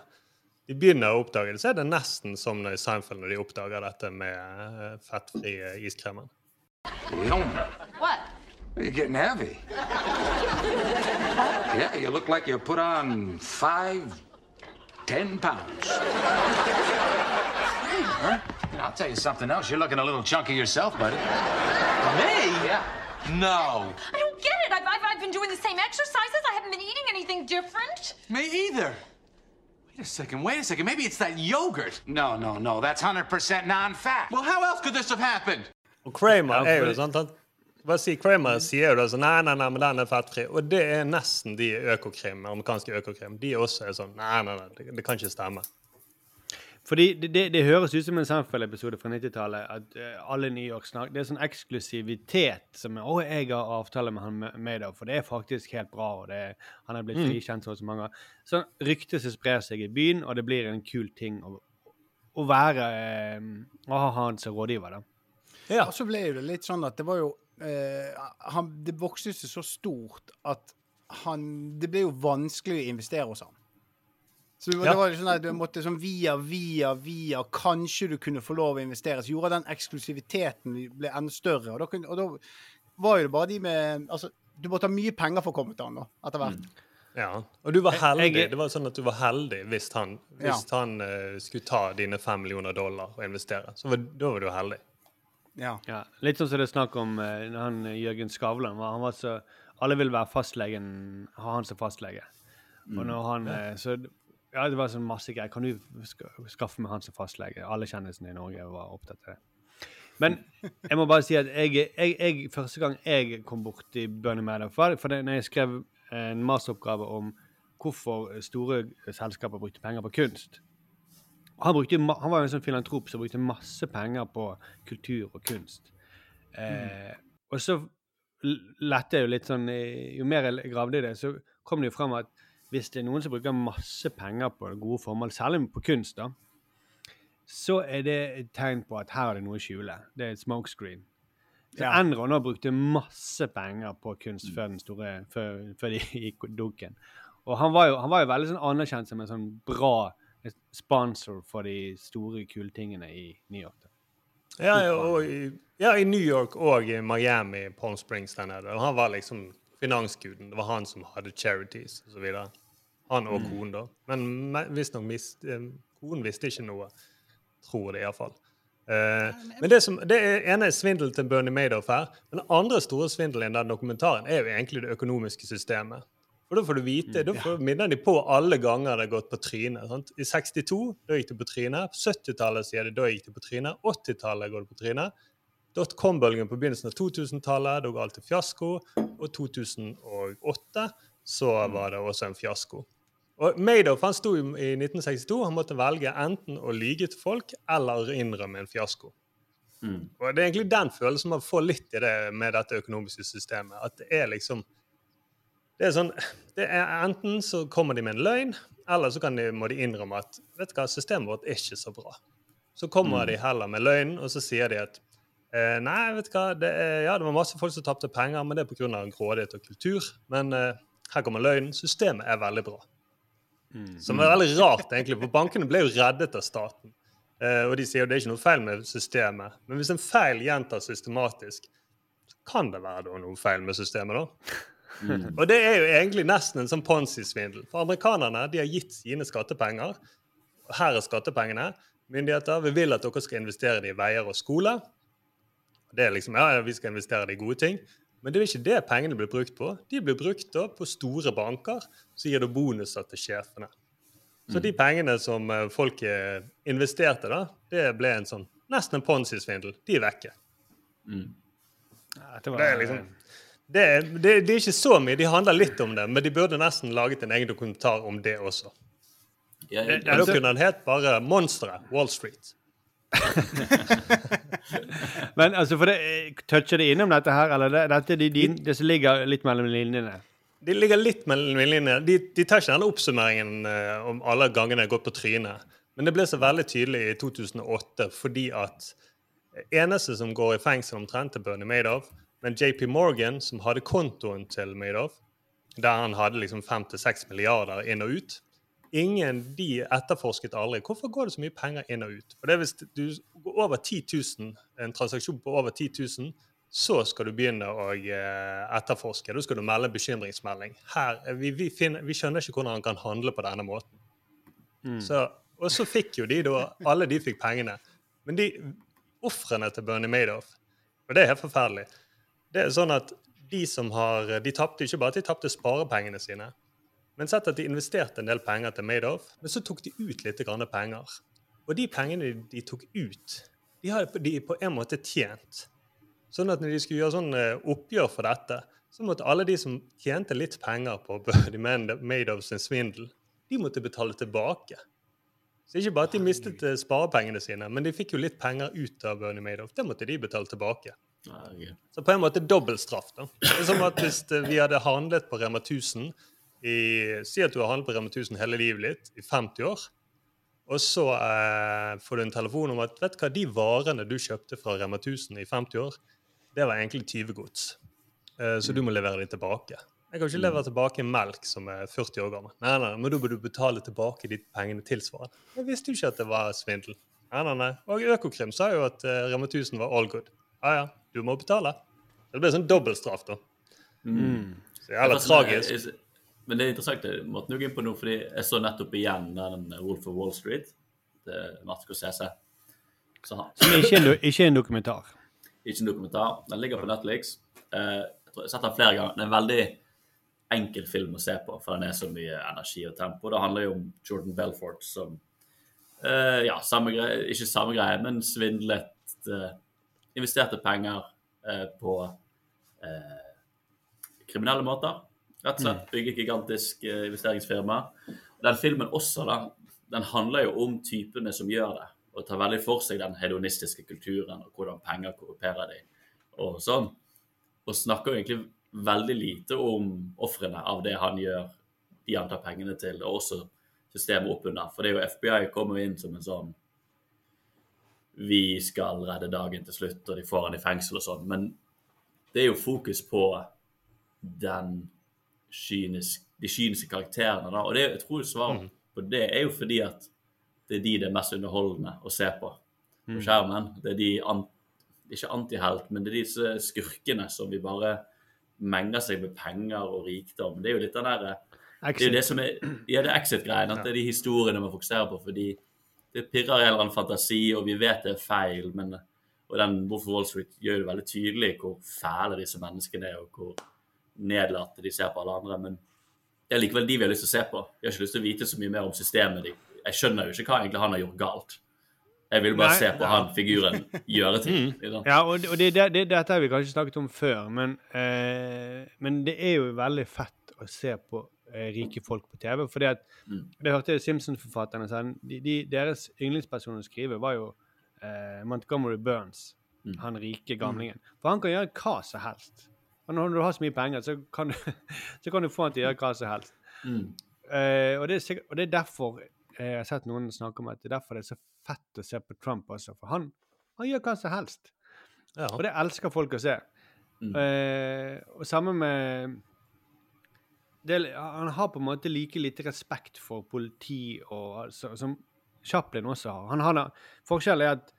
de begynner å oppdage det, så er det nesten som i Seinfeld når de oppdager dette med fettfrie iskremen. What? You're getting heavy. Yeah, you look like you put on five, ten pounds. Huh? I'll tell you something else. You're looking a little chunky yourself, buddy. Me? Yeah. No. I don't get it. I've, I've, I've been doing the same exercises. I haven't been eating anything different. Me either. Wait a second, wait a second. Maybe it's that yogurt. No, no, no. That's 100% non-fat. Well, how else could this have happened? Og Kramer er jo sånn at hva si, Kramer sier jo det sånn Nei, nei, nei, men den er fettfri. Og det er nesten de Økokrim, amerikanske Økokrim. De også er sånn Nei, nei, nei, det, det kan ikke stemme. Fordi det, det, det høres ut som en Seinfeld-episode fra 90-tallet. At uh, alle i New York snakker Det er sånn eksklusivitet som er 'Å, jeg har avtale med han Ma- Madoff, for det er faktisk helt bra', og det, han er blitt Mm. frikjent så så mange ganger. Sånn rykte som sprer seg i byen, og det blir en kul ting å, å være eh, Å ha han som rådgiver, da. Ja. Og så ble det litt sånn at det var jo uh, han, Det vokste seg så stort at han Det ble jo vanskelig å investere hos han. Så det var, Ja. det var jo sånn at du måtte sånn via, via, via Kanskje du kunne få lov å investere. Så gjorde den eksklusiviteten ble enda større. Og da, kunne, og da var jo det bare de med Altså, du måtte ha mye penger for å komme til han da, etter hvert. Ja. Og du var heldig. Jeg- Det var sånn at du var heldig hvis han, hvis han uh, skulle ta dine fem millioner dollar og investere. Så var, da var du heldig. Ja. Ja, litt sånn som det er snakk om uh, han eh, Jørgen Skavlan. var- Han var så alle ville være fastlegen, ha han som fastlege. Og når han uh, Så ja, det var sånn masse greier. Kan du skaffe meg han som fastlege? Alle kjendisene i Norge var opptatt av det. Men jeg må bare si at jeg, jeg, jeg første gang jeg kom borti Bernie Madoff, for det, når jeg skrev en masteroppgave om hvorfor store selskaper brukte penger på kunst. Han, brukte, han var jo en sånn filantrop som brukte masse penger på kultur og kunst. Eh, og så lette jeg jo litt sånn eh, Jo mer jeg gravde i det, så kom det jo fram at hvis det er noen som bruker masse penger på det gode formål, særlig på kunst, da, så er det et tegn på at her er det noe å skjule. Det er et smokescreen. Så Ja. Enron har brukt masse penger på kunst før, den store, før, før de (laughs) gikk dunken. Og han var, jo, han var jo veldig sånn anerkjent som en sånn bra sponsor for de store, kule tingene i New York. Da. Ja, og i, ja, i New York og i Miami, Palm Springs der nede. Og han var liksom finansguden. Det var han som hadde charities osv. Han og konen, da. Men visstnok mis- eh, konen visste ikke noe. Tror det, iallfall. Uh, men det, som, det ene er svindel til Bernie Madoff her. Men den andre store svindelen i den dokumentaren er jo egentlig det økonomiske systemet. Og da får du vite, da får, minner de på alle ganger det har gått på trynet. I 62 da gikk det på trynet. På 70-tallet sier de da gikk det på trynet. 80-tallet går det på trynet. Dotcom-bølgen på begynnelsen av 2000-tallet, da ga alt til fiasko. Og 2008 så var det også en fiasko. Og Madoff han sto i i 1962 han måtte velge enten å lyge til folk eller innrømme en fiasko. Og Det er egentlig den følelsen man får litt i det med dette økonomiske systemet. At det er liksom det er sånn, det er Enten så kommer de med en løgn, eller så kan de, må de innrømme at vet du hva, systemet vårt er ikke så bra. Så kommer de heller med løgn, og så sier de at eh, nei, vet du hva, det, er, ja, det var masse folk som tapte penger, men det er pga. grådighet og kultur. Men eh, her kommer løgnen. Systemet er veldig bra. Som er veldig rart, egentlig, for bankene ble jo reddet av staten. Eh, og de sier jo det er ikke noe feil med systemet. Men hvis en feil gjentas systematisk, så kan det være noe feil med systemet, da. Og det er jo egentlig nesten en sånn Ponzi-svindel. For amerikanerne de har gitt sine skattepenger. Her er skattepengene. Myndigheter, vi vil at dere skal investere det i veier og skole. Det er liksom, ja, Vi skal investere det i gode ting. Men det er ikke det pengene blir brukt på. De blir brukt da på store banker, så gir det bonuser til sjefene. Så de pengene som eh, folk eh, investerte, da, det ble en sånn nesten en Ponzi-svindel. De er vekke. Ja, det var, Det er liksom det det, det er ikke så mye. De handler litt om det, men de burde nesten laget en egen dokumentar om det også. Ja, jeg, jeg- da kunne den het bare 'Monsteret Wall Street'. (laughs) Men altså, for det, eh, toucher det innom dette her, eller det, dette er de, de, det som ligger litt mellom linjene? De ligger litt mellom linjene. De, de tar ikke denne oppsummeringen uh, om alle gangene jeg har gått på trynet. Men det ble så veldig tydelig i 2008 fordi at eneste som går i fengsel omtrent, er Bernie Madoff. Men JP Morgan, som hadde kontoen til Madoff, der han hadde liksom 5-6 milliarder inn og ut Ingen de etterforsket aldri. Hvorfor går det så mye penger inn og ut? For det er Hvis du går over 10 000, en transaksjon på over 10 000, så skal du begynne å eh, etterforske. Da skal du melde bekymringsmelding. Her, eh, vi, vi, finner, vi skjønner ikke hvordan han kan handle på denne måten. Så, og så fikk jo de da Alle de fikk pengene. Men de ofrene til Bernie Madoff Og det er helt forferdelig. Det er sånn at de som har De tapte ikke bare at de tapte sparepengene sine, men sett at de investerte en del penger til Madoff, men så tok de ut litt penger. Og de pengene de tok ut, de har de på en måte tjent. Sånn at når de skulle gjøre sånn eh, oppgjør for dette, så måtte alle de som tjente litt penger på (laughs) Bernie Madoff sin svindel, de måtte betale tilbake. Så ikke bare at de mistet eh, sparepengene sine, men de fikk jo litt penger ut av Bernie Madoff. Det måtte de betale tilbake. Så på en måte dobbeltstraff. da. Det er som at hvis eh, vi hadde handlet på Rema 1000 i, Si at du har handlet på Rema 1000 hele livet ditt i 50 år. Og så eh, får du en telefon om at vet du hva, de varene du kjøpte fra Rema 1000 i 50 år, det var egentlig tyvegods. Eh, så du må levere dem tilbake. Jeg kan ikke levere tilbake melk som er 40 år gammel. Nei, nei, men da bør du betale tilbake de pengene tilsvarende. Jeg visste jo ikke at det var svindel. Nei, nei, nei. Og Økokrim sa jo at eh, Rema 1000 var all good. Ja, ja, du må betale. Det ble sånn dobbeltstraff, da. Så jævla Jeg- tragisk. Men det er interessant det du går inn på nå, fordi jeg så nettopp igjen den Wolf of Wall Street til Martin. Som ikke en, ikke en dokumentar. ikke en dokumentar. Den ligger på Netflix. Eh, Jeg har sett den flere ganger. Det er en veldig enkel film å se på, for den er så mye energi og tempo. Det handler jo om Jordan Belfort som uh, Ja, samme greie, ikke samme greie, men svindlet uh, Investerte penger på kriminelle måter. Rett og slett bygge et gigantisk eh, investeringsfirma. Den filmen også, da, den handler jo om typene som gjør det, og tar veldig for seg den hedonistiske kulturen og hvordan penger korrumperer de, og sånn. Og snakker egentlig veldig lite om ofrene av det han gjør, de han tar pengene til, og også systemet oppunder. For det er jo FBI kommer inn som en sånn Vi skal redde dagen til slutt, og de får han i fengsel og sånn. Men det er jo fokus på den kynisk, de kyniske karakterene. da, Og det, jeg tror svaret på det er jo fordi at det er de det er mest underholdende å se på på Mm. skjermen. Det er de an, ikke antihelt, men det er disse skurkene som vi bare menger seg med penger og rikdom. Det er jo litt den der Det er jo det som er Ja, det er exit-greien. At det er de historiene man fokuserer på fordi det pirrer en eller annen fantasi, og vi vet det er feil, men og den Hvorfor Wall Street gjør det veldig tydelig hvor fæle disse menneskene er, og hvor nedlatte de ser på alle andre. Men det er likevel de vi har lyst til å se på. Vi har ikke lyst til å vite så mye mer om systemet. De. Jeg skjønner jo ikke hva egentlig han har gjort galt. Jeg vil bare Nei. se på han figuren gjøre ting. ikke? Ja, og, og det, det, det, dette har vi kanskje snakket om før, men, eh, men det er jo veldig fett å se på eh, rike folk på TV. fordi at, Det hørte jeg Simpsons-forfatterne sa. De, de, deres yndlingsperson å skrive var jo eh, Montgomery Burns, han rike gamlingen. For han kan gjøre hva som helst. Og når du har så mye penger, så kan du, (laughs) så kan du få han til å gjøre hva som helst. Mm. Uh, og, det er sikkert, og det er derfor eh, jeg har sett noen snakke om at det er derfor det er så fett å se på Trump også. For han, han gjør hva som helst. Og det elsker folk å se. Eh, og sammen med det, Han har på en måte like lite respekt for politi og, altså, som Chaplin også har. Han har forskjellen er at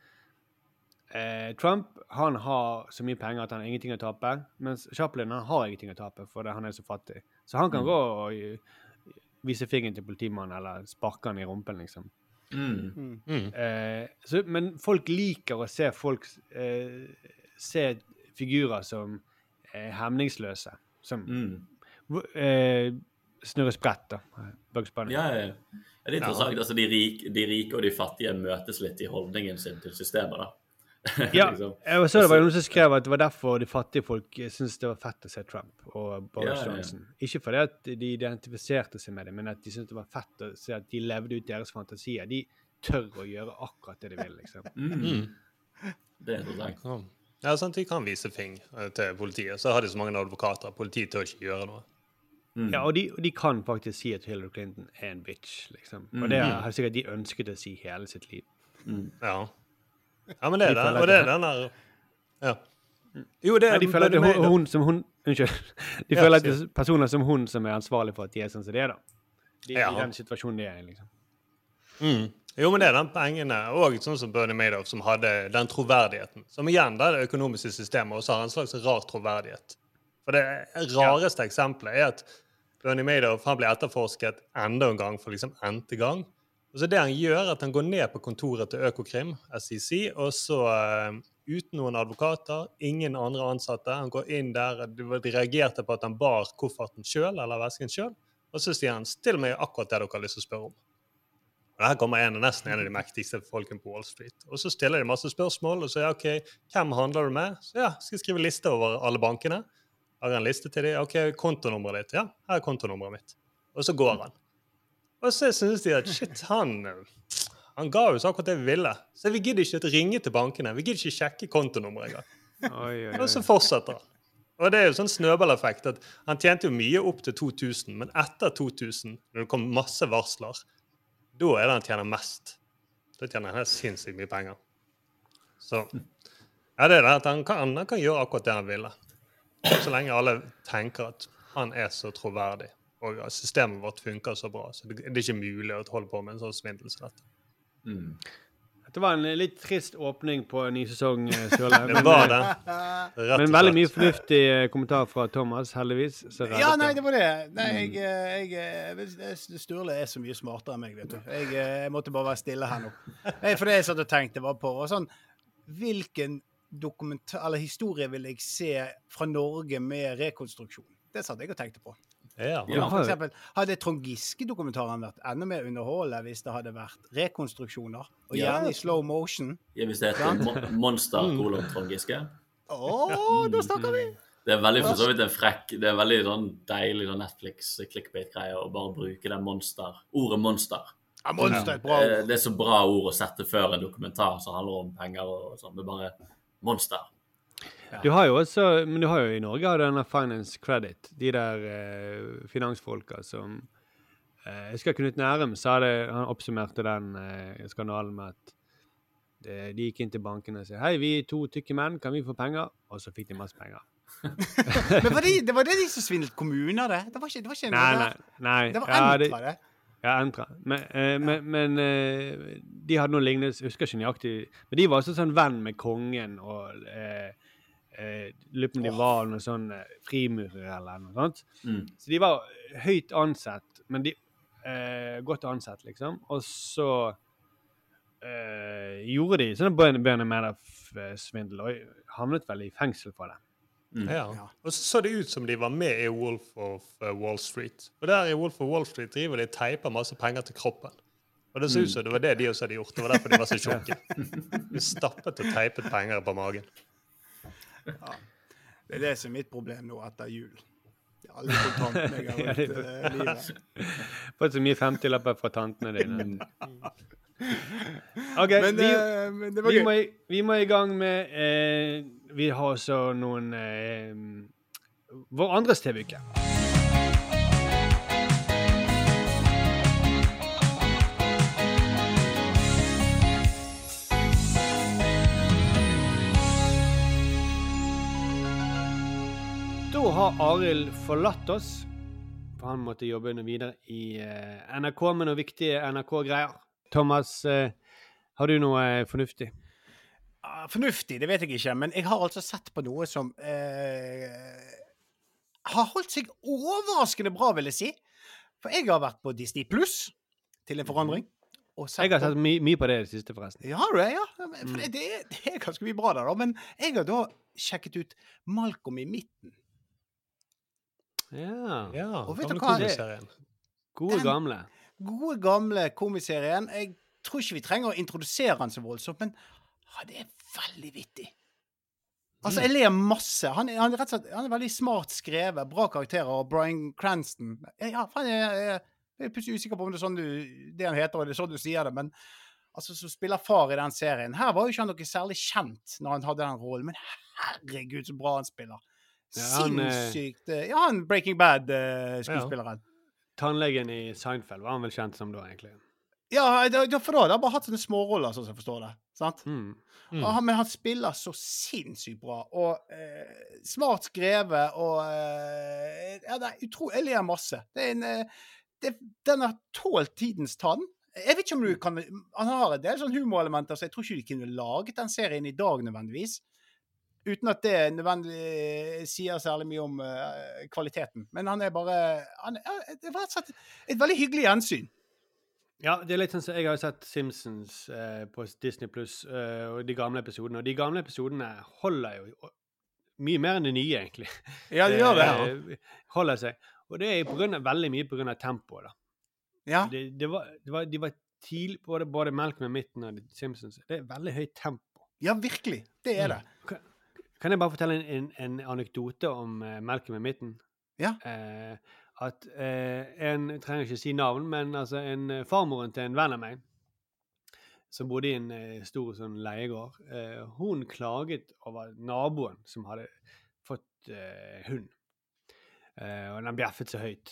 eh, Trump han har så mye penger at han har ingenting å tape, mens Chaplin han har ingenting å tape fordi han er så fattig. Så han kan Mm. gå og vise fingeren til politimannen eller sparke han i rumpen, liksom. Mm. Eh, så, men folk liker å se folk eh, se figurer som er hemningsløse. Som hvor- eh, snurrer sprett, da. Bugs Bunny. Ja, ja, ja. Ja, Det er interessant. Altså, de, rike, de rike og de fattige møtes litt i holdningen sin til systemet. da. (laughs) Ja, Liksom. jeg så det var noen som skrev at det var derfor de fattige folk syntes det var fett å se Trump og Boris Ja, ja, ja. Johnson. Ikke fordi at de identifiserte seg med det, men at de syntes det var fett å se at de levde ut deres fantasier. De tør å gjøre akkurat det de vil, liksom. (laughs) Mm. Det er interessant. Ja, sant, De kan vise fing eh, til politiet. Så har de så mange advokater. Politiet tør ikke gjøre noe. Ja, og de, de kan faktisk si at Hillary Clinton er en bitch, liksom. Og det har sikkert de ønsket å si hele sitt liv. Ja. Ja, men det er De det. Og det er den der Ja. Jo, det er er de føler det er hun, som hun Unnskyld. (laughs) De Ja, føler at det er personer som hun som er ansvarlig for at de er sånn som de er, da. De, Ja. I den situasjonen de er i, liksom. Mm. Jo, men det er den pengene, og sånn som Bernie Madoff, som hadde den troverdigheten. Som igjen, da, det økonomiske systemet også har en slags rar troverdighet. For det rareste eksempelet er at Bernie Madoff han ble etterforsket enda en gang for liksom n-te gang. Og så det han gjør, er at han går ned på kontoret til Økokrim, SEC, og så uh, uten noen advokater, ingen andre ansatte. Han går inn der, de de reagerte på at han bar kofferten sjøl, eller vesken sjøl, og så sier han 'still meg akkurat det dere har lyst til å spørre om'. Og her kommer en, nesten en av de mektigste folkene på Wall Street. Og så stiller de masse spørsmål, og så ja, OK, hvem handler du med? Så ja, skal jeg skrive liste over alle bankene. Har en liste til dem? OK, kontonummeret ditt? Ja, her er kontonummeret mitt. Og så går han. Og så synes de at shit, han han ga jo så akkurat det vi ville. Så vi gidder ikke å ringe til bankene. Vi gidder ikke sjekke kontonummeret engang. Og så fortsetter han. Og det er jo sånn snøballeffekt at han tjente jo mye opp til 2000, men etter 2000, når det kom masse varsler, da er det han tjener mest. Da tjener han helt sinnssykt mye penger. Så ja, det er det at han kan, han kan gjøre akkurat det han ville. Så lenge alle tenker at han er så troverdig, og systemet vårt funker så bra, så det, det er ikke mulig å holde på med en sånn svindel som dette. Mm. Dette var en litt trist åpning på en ny sesong, eh, Sørle. (laughs) Det men, var eh, det. Men veldig mye fornuftig eh, kommentar fra Thomas, heldigvis. Så Ja, nei, det. det var det. Nei, jeg, eh, jeg, jeg, Sturle er så mye smartere enn meg, vet du. Jeg, jeg måtte bare være stille her nå. (laughs) Nei, for det jeg satt og tenkte var på, var sånn Hvilken dokumentar, eller historie vil jeg se fra Norge med rekonstruksjon? Det satt jeg og tenkte på. Ja. Ja. For eksempel, hadde Trond Giske-dokumentaren vært enda mer underholdende hvis det hadde vært rekonstruksjoner? Og gjerne i slow motion. Ja, hvis det heter Mon Monster kolon Trond Giske. Å, da snakker vi! Det er veldig for så vidt en frekk Det er veldig sånn deilig sånn Netflix-clickbait-greie å bare bruke det monster, ordet monster. Ja, monster er bra Eh. Det er så bra ord å sette før en dokumentar som handler om penger og sånn. Det er bare monster. Du har jo også, men du har jo i Norge har du denne Finance Credit, de der eh, finansfolka som eh, Jeg husker Knut Nærum sa det, han oppsummerte den eh, skandalen med at det, de gikk inn til bankene og sa hei, vi er to tykke menn, kan vi få penger? Og så fikk de masse penger. (laughs) Men var det, det var det de som svindlet kommuner, det? Det var ikke, det var ikke Nei, nei. nei. Det var ja, Entra, det. Ja, Entra. Men, eh, men, men eh, de hadde noe lignende, jeg husker ikke nøyaktig Men de var også sånn venn med kongen og eh, eh, Lurer på om de var noe sånn frimurer frimurere eller noe sånt. Mm. Så de var høyt ansett, men de eh, godt ansett, liksom. Og så eh, gjorde de sånne Bernie Madoff-svindel og havnet vel i fengsel for det. Mm. Ja. Og så så det ut som de var med i Wolf of eh, Wall Street. Og der i Wolf of Wall Street driver de teiper masse penger til kroppen. Og det så ut som det var det de også hadde gjort. Det var derfor de var så (laughs) tjukke. De stappet og teipet penger på magen. Det er det som er mitt problem nå etter jul. Er alle kontantene jeg har rundt (laughs) eh, livet. (laughs) Fått så mye 50-lapper fra tantene dine. OK, Men, vi, uh, men det var vi, gøy. må, vi må i gang med eh, Vi har også noen eh, Vår andres TV-uke. Har Arild forlatt oss, for han måtte jobbe noe videre i eh, NRK med noen viktige NRK-greier. Thomas, eh, har du noe eh, fornuftig? Ah, Fornuftig, det vet jeg ikke, men jeg har altså sett på noe som eh, har holdt seg overraskende bra, vil jeg si. For jeg har vært på Disney Pluss, til en forandring. Jeg har sett sett my mye på det i det siste, forresten. Ja, du det? Ja. For det, det er ganske mye bra der, da. Men jeg har da sjekket ut Malcolm i midten. Ja. Ja, Og vet gamle komiserien. Gode, Den- gamle. Gode, gamle komiserien. Jeg tror ikke vi trenger å introdusere han så voldsomt, men ja, det er veldig vittig. Altså, jeg ler masse. Han er, han er rett og slett han er veldig smart skrevet. Bra karakterer. Og Bryan Cranston Ja, han er, jeg er plutselig usikker på om det er sånn du, det han heter, og det er sånn du sier det, men altså, som spiller far i den serien Her var jo ikke han noe særlig kjent når han hadde den rollen, men herregud, så bra han spiller. Eh, Sinnssykt eh, Ja, han Breaking Bad-skuespilleren. Tannlegen i Seinfeld var han vel kjent som da, egentlig. Ja, for da har han bare hatt sånne småroller, sånn som jeg forstår det. Sant? Mm. Og han, men han spiller så sinnssykt bra, og eh, smart skrevet, og eh, Ja, det er utrolig Jeg ler masse. Det er en eh, det, Den har tålt tidens tann. Jeg vet ikke om du kan Han har en del sånn humorelementer, så jeg tror ikke de kunne laget den serien i dag nødvendigvis. Uten at det nødvendig sier særlig mye om uh, kvaliteten. Men han er bare han, er- Det var og slett et veldig hyggelig gjensyn. Ja, det er litt sånn som Jeg har sett Simpsons eh, på Disney Pluss eh, og de gamle episodene. Og de gamle episodene holder jo mye mer enn de nye, egentlig. Ja, de gjør det. Ja. (laughs) holder seg. Og det er på grunn av, veldig mye pga. tempoet, da. Ja. Det, det var, det var, de var tidlig både, både Malcolm i midten og Simpsons. Det er veldig høyt tempo. Ja, virkelig. Det er det. Kan, kan jeg bare fortelle en, en, en anekdote om uh, Malcolm i midten? Ja. Uh, at uh, en jeg trenger ikke si navn, men altså en uh, farmoren til en venn av meg som bodde i en uh, stor sånn leiegård, hun klaget over naboen som hadde fått hund. Og den bjeffet så høyt.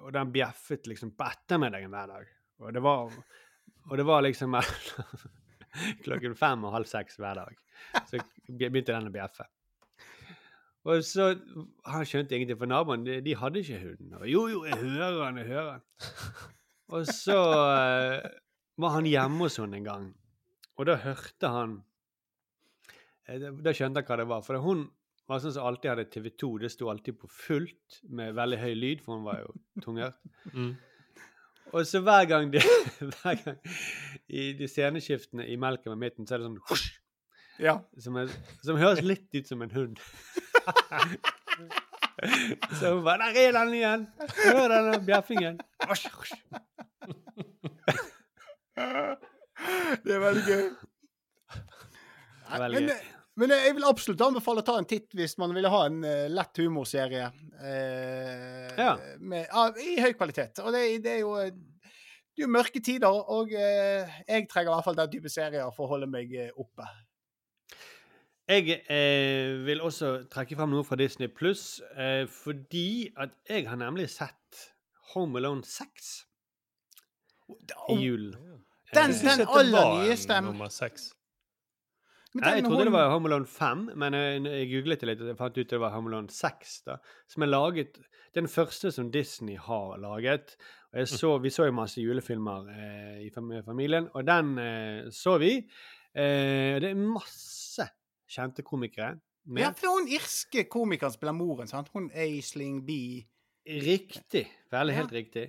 Og den bjeffet liksom på ettermiddagen hver dag. Og det var, og det var liksom (laughs) klokken fem og halv seks hver dag. Så begynte den å bjeffe. Og så Han skjønte ingenting, for naboen de, de hadde ikke hund. Og jo, jo, jeg hører han, jeg hører han. Og så uh, var han hjemme hos henne en gang, og da hørte han eh, Da skjønte han hva det var. For hun var sånn som alltid hadde TV 2. Det sto alltid på fullt med veldig høy lyd, for hun var jo tunghørt. Mm. Og så hver gang, de, (laughs) hver gang i de sceneskiftene i Melken med midten, så er det sånn husk, Ja. Som, er, som høres litt ut som en hund. (laughs) Så hun bare 'Der er den igjen! Hør den bjeffingen!' Det er veldig gøy. Det er veldig gøy. men men jeg vil absolutt anbefale å ta en titt hvis man ville ha en uh, lett humorserie uh, ja. med, uh, i høy kvalitet. Og det, det er jo det er mørke tider, og eh, jeg trenger i hvert fall den type serier for å holde meg oppe. Jeg vil også trekke frem noe fra Disney Pluss, fordi at jeg har nemlig sett Home Alone 6 i julen. Den, den aller nyeste. Nummer 6 jeg trodde trodde det var Home Alone 5, men jeg, jeg googlet det litt og jeg fant ut det var Home Alone 6. da, Som er laget Den første som Disney har laget. Og jeg så, Vi så jo masse julefilmer eh, i familien, og den eh, så vi. Eh, det er masse kjente komikere med. Ja, for hun irske komikeren spiller moren, sant? Hun Aisling B. Riktig. Veldig helt riktig.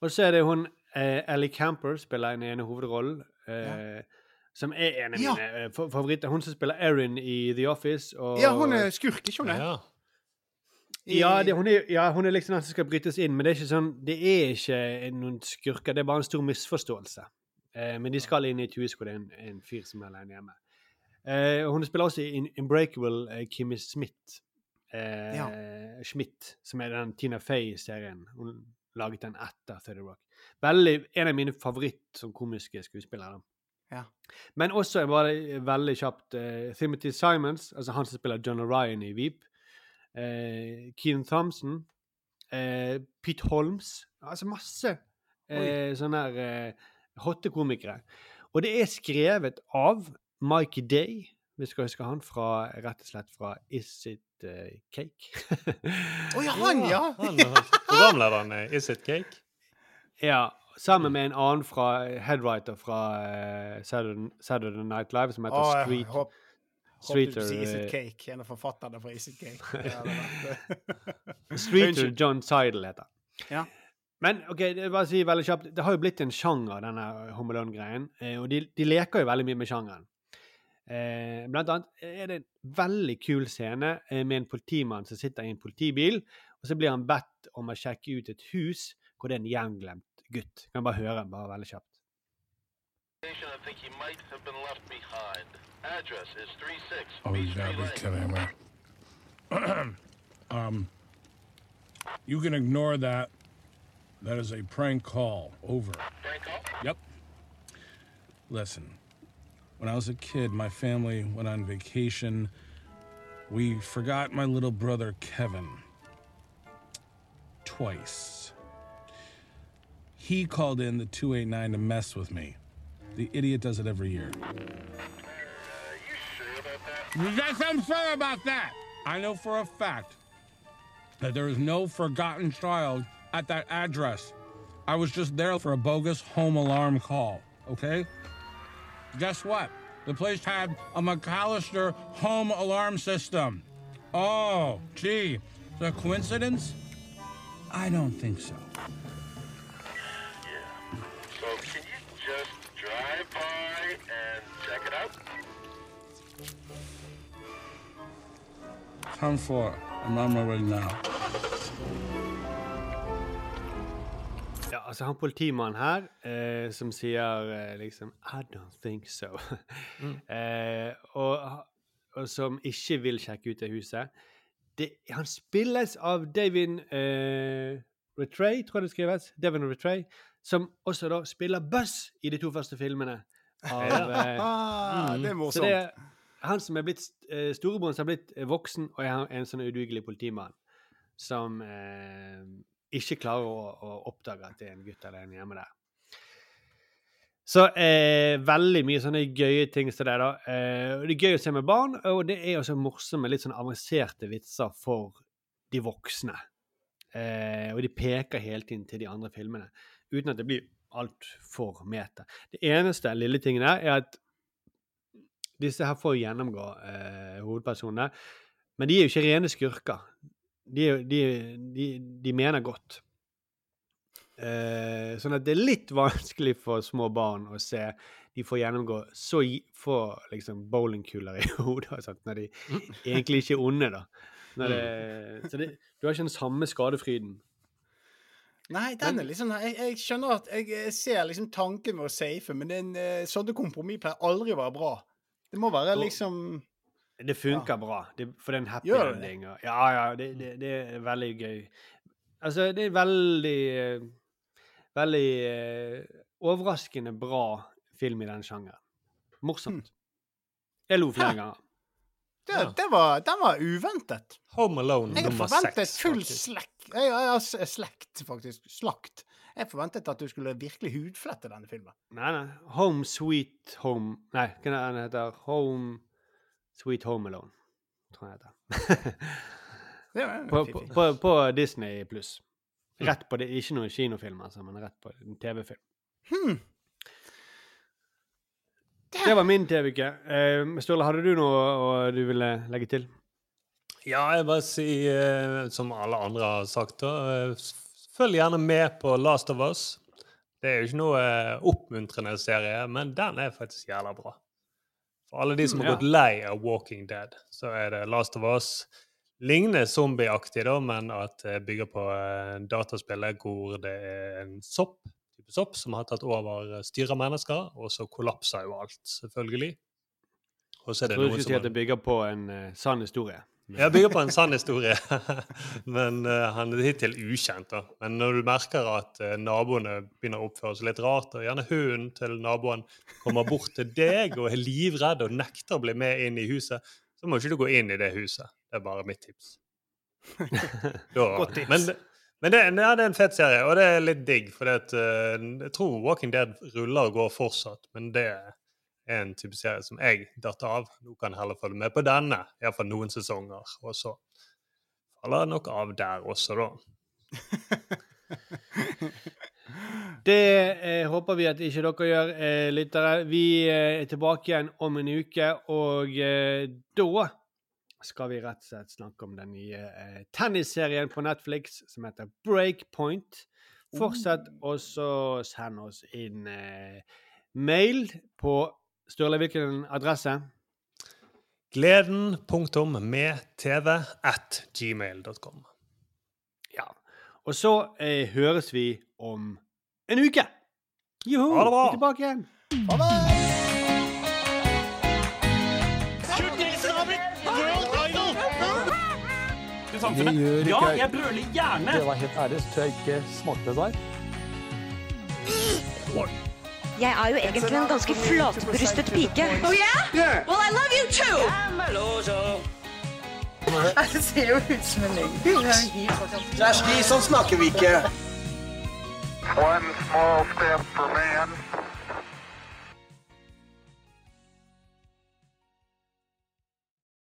Og så er det hun eh, Ellie Camper spiller den ene hovedrollen. Eh, Som er en av Ja. mine eh, favoritter. Hun som spiller Erin i The Office. Og, Ja, hun er skurk, ikke hun? Ja. Ja, det, hun, er, ja, hun er liksom den som skal brytes inn, men det er ikke sånn, det er ikke noen skurker. Det er bare en stor misforståelse. Eh, men de skal inn i et hus hvor det er en, en fyr som er alene hjemme. Eh, hun spiller også i In- Unbreakable eh, Kimmy Smith. Eh, Schmidt, som er den Tina Fey-serien. Hun laget den etter 30 Rock. Veldig, en av mine favoritt som komiske skuespillere. da. Ja. Men også bare veldig kjapt uh, Timothy Simons, altså han som spiller John O'Ryan i Veep. Uh, Keen Thompson. Uh, Pete Holmes. Altså masse uh, sånne her eh, hotte komikere. Og det er skrevet av Mikey Day, vi skal huske han fra rett og slett fra Is It eh, Cake? Å (laughs) ja, han, ja! Han er programlederen i Is It Cake? Ja, sammen med en annen fra headwriter fra uh, Saturday, Saturday Night Live som heter oh, jeg Street. håp- Håper du Streeter, sier Cake. En av forfatterne fra Is It Cake. (laughs) Hadde (laughs) Streeter John Seidel heter Ja. Men ok, det, er bare si veldig kjapt, det har jo blitt en sjanger, denne Home Alone-greien. Eh, og de, de leker jo veldig mye med sjangeren. Eh, blant annet er det en veldig kul scene eh, med en politimann som sitter i en politibil, og så blir han bedt om å sjekke ut et hus hvor det er en gjenglemt gutt. Kan bare høre, bare veldig kjapt. I think he might have been left behind. Address is 36 Oh, you gotta be kidding me. um, you can ignore that. That is a prank call. Over. Prank call? Yep. Listen, when I was a kid, my family went on vacation. We forgot my little brother Kevin. Twice. He called in the 289 to mess with me. The idiot does it every year. Yes, I'm sure about that. I know for a fact that there is no forgotten child at that address. I was just there for a bogus home alarm call, okay? Guess what? The place had a McAllister home alarm system. Oh, gee, the coincidence? I don't think so. So can you just drive by and check it out? Come for I'm on my way now. Ja, altså han politimannen her eh, som sier eh, liksom I don't think so. (laughs) eh, og, og som ikke vil sjekke ut det huset. Det, han spilles av Davin eh, Retray, tror jeg det skrives. Devin Rattray, som også da spiller Buzz i de to første filmene. Av, eh, Ah, det er morsomt. Så det er han som er blitt eh, Storebroren som er blitt eh, voksen og er en sånn udugelig politimann som eh, ikke klarer å, å oppdage at det er en gutt eller en hjemme der. Så eh, veldig mye sånne gøye ting som det, da. Eh, det er gøy å se med barn, og det er også morsomme, litt sånn avanserte vitser for de voksne. Eh, og de peker hele tiden til de andre filmene, uten at det blir altfor meta. Det eneste lille tingen her er at disse her får gjennomgå eh, hovedpersonene, men de er jo ikke rene skurker. De, de, de, de mener godt. Eh, sånn at det er litt vanskelig for små barn å se de får gjennomgå så få liksom bowlingkuler i (laughs) hodet sant? når de egentlig ikke er onde, da. Når det, så det, du har ikke den samme skadefryden. Nei, den er liksom Jeg, jeg skjønner at jeg, jeg ser liksom tanken med å safe, men en uh, sånne kompromiss pleier aldri å være bra. Det må være liksom Det funker bra, det, for det er en happy Gjør det det? ending. Og, ja, ja, det, det, det er veldig gøy. Altså, det er veldig eh, Veldig uh, overraskende bra film i den sjangeren. Morsomt. Jeg lo flere ganger. det, det var, Den var uventet. Home Alone Jeg forventet full slekk. Jeg, jeg, slekt, faktisk. Slakt. Jeg forventet at du skulle virkelig hudflette denne filmen. Nei, nei. Home Sweet Home Nei, hva er den heter? Home Sweet Home Alone, tror jeg den heter. På, på, på, på Disney pluss. Rett på det, Ikke noen kinofilm, altså, men rett på en TV-film. Hmm. Det var min TV-uke. Uh, Sturle, hadde du noe du ville legge til? Ja, jeg bare sier, eh, som alle andre har sagt, da, eh, følg gjerne med på Last of Us. Det er jo ikke noe eh, oppmuntrende serie, men den er faktisk jævla bra. For alle de som har gått lei av Walking Dead, så er det Last of Us. Ligner zombieaktig, da, men at det bygger på dataspillet hvor det er en sopp, type sopp som har tatt over styret av mennesker, og så kollapser jo alt, selvfølgelig. Og så er det Jeg tror skulle si at det bygger på en uh, sann historie. Jeg bygger på en sann historie, (laughs) men uh, han er hittil ukjent. da. Men når du merker at uh, naboene begynner å oppføre seg litt rart, og gjerne hunden til naboen kommer bort til deg og er livredd og nekter å bli med inn i huset, så må ikke du gå inn i det huset. Det er bare mitt tips. (laughs) Da, Godt tips. Men, men det, ja, det er en fet serie, og det er litt digg, for uh, eh, jeg tror Walking Dead ruller og går fortsatt, men det er en type serie som jeg datt av. Nå kan jeg heller følge med på denne, iallfall noen sesonger. Og så faller jeg nok av der også, da. (laughs) Det eh, håper vi at ikke dere gjør, eh, lyttere. Vi eh, er tilbake igjen om en uke, og eh, da skal vi rett og slett snakke om den nye eh, tennisserien på Netflix som heter Breakpoint. Fortsett også send oss inn eh, mail på Sturle, hvilken adresse? Gleden punktum med tv at gmail.com. Ja. Og så eh, høres vi om en uke. Joho! Ha det bra. Vi er tilbake igjen. Ja, jeg brøler gjerne! Det var helt ærlig, så jeg ikke smakte det der. Jeg er jo egentlig en ganske flatbrystet pike. Oh yeah? Well, I love you too! (laughs) Det ser jo ut som en løgn. Det er slik, Kjersti, sånn snakker vi ikke. One small step for man,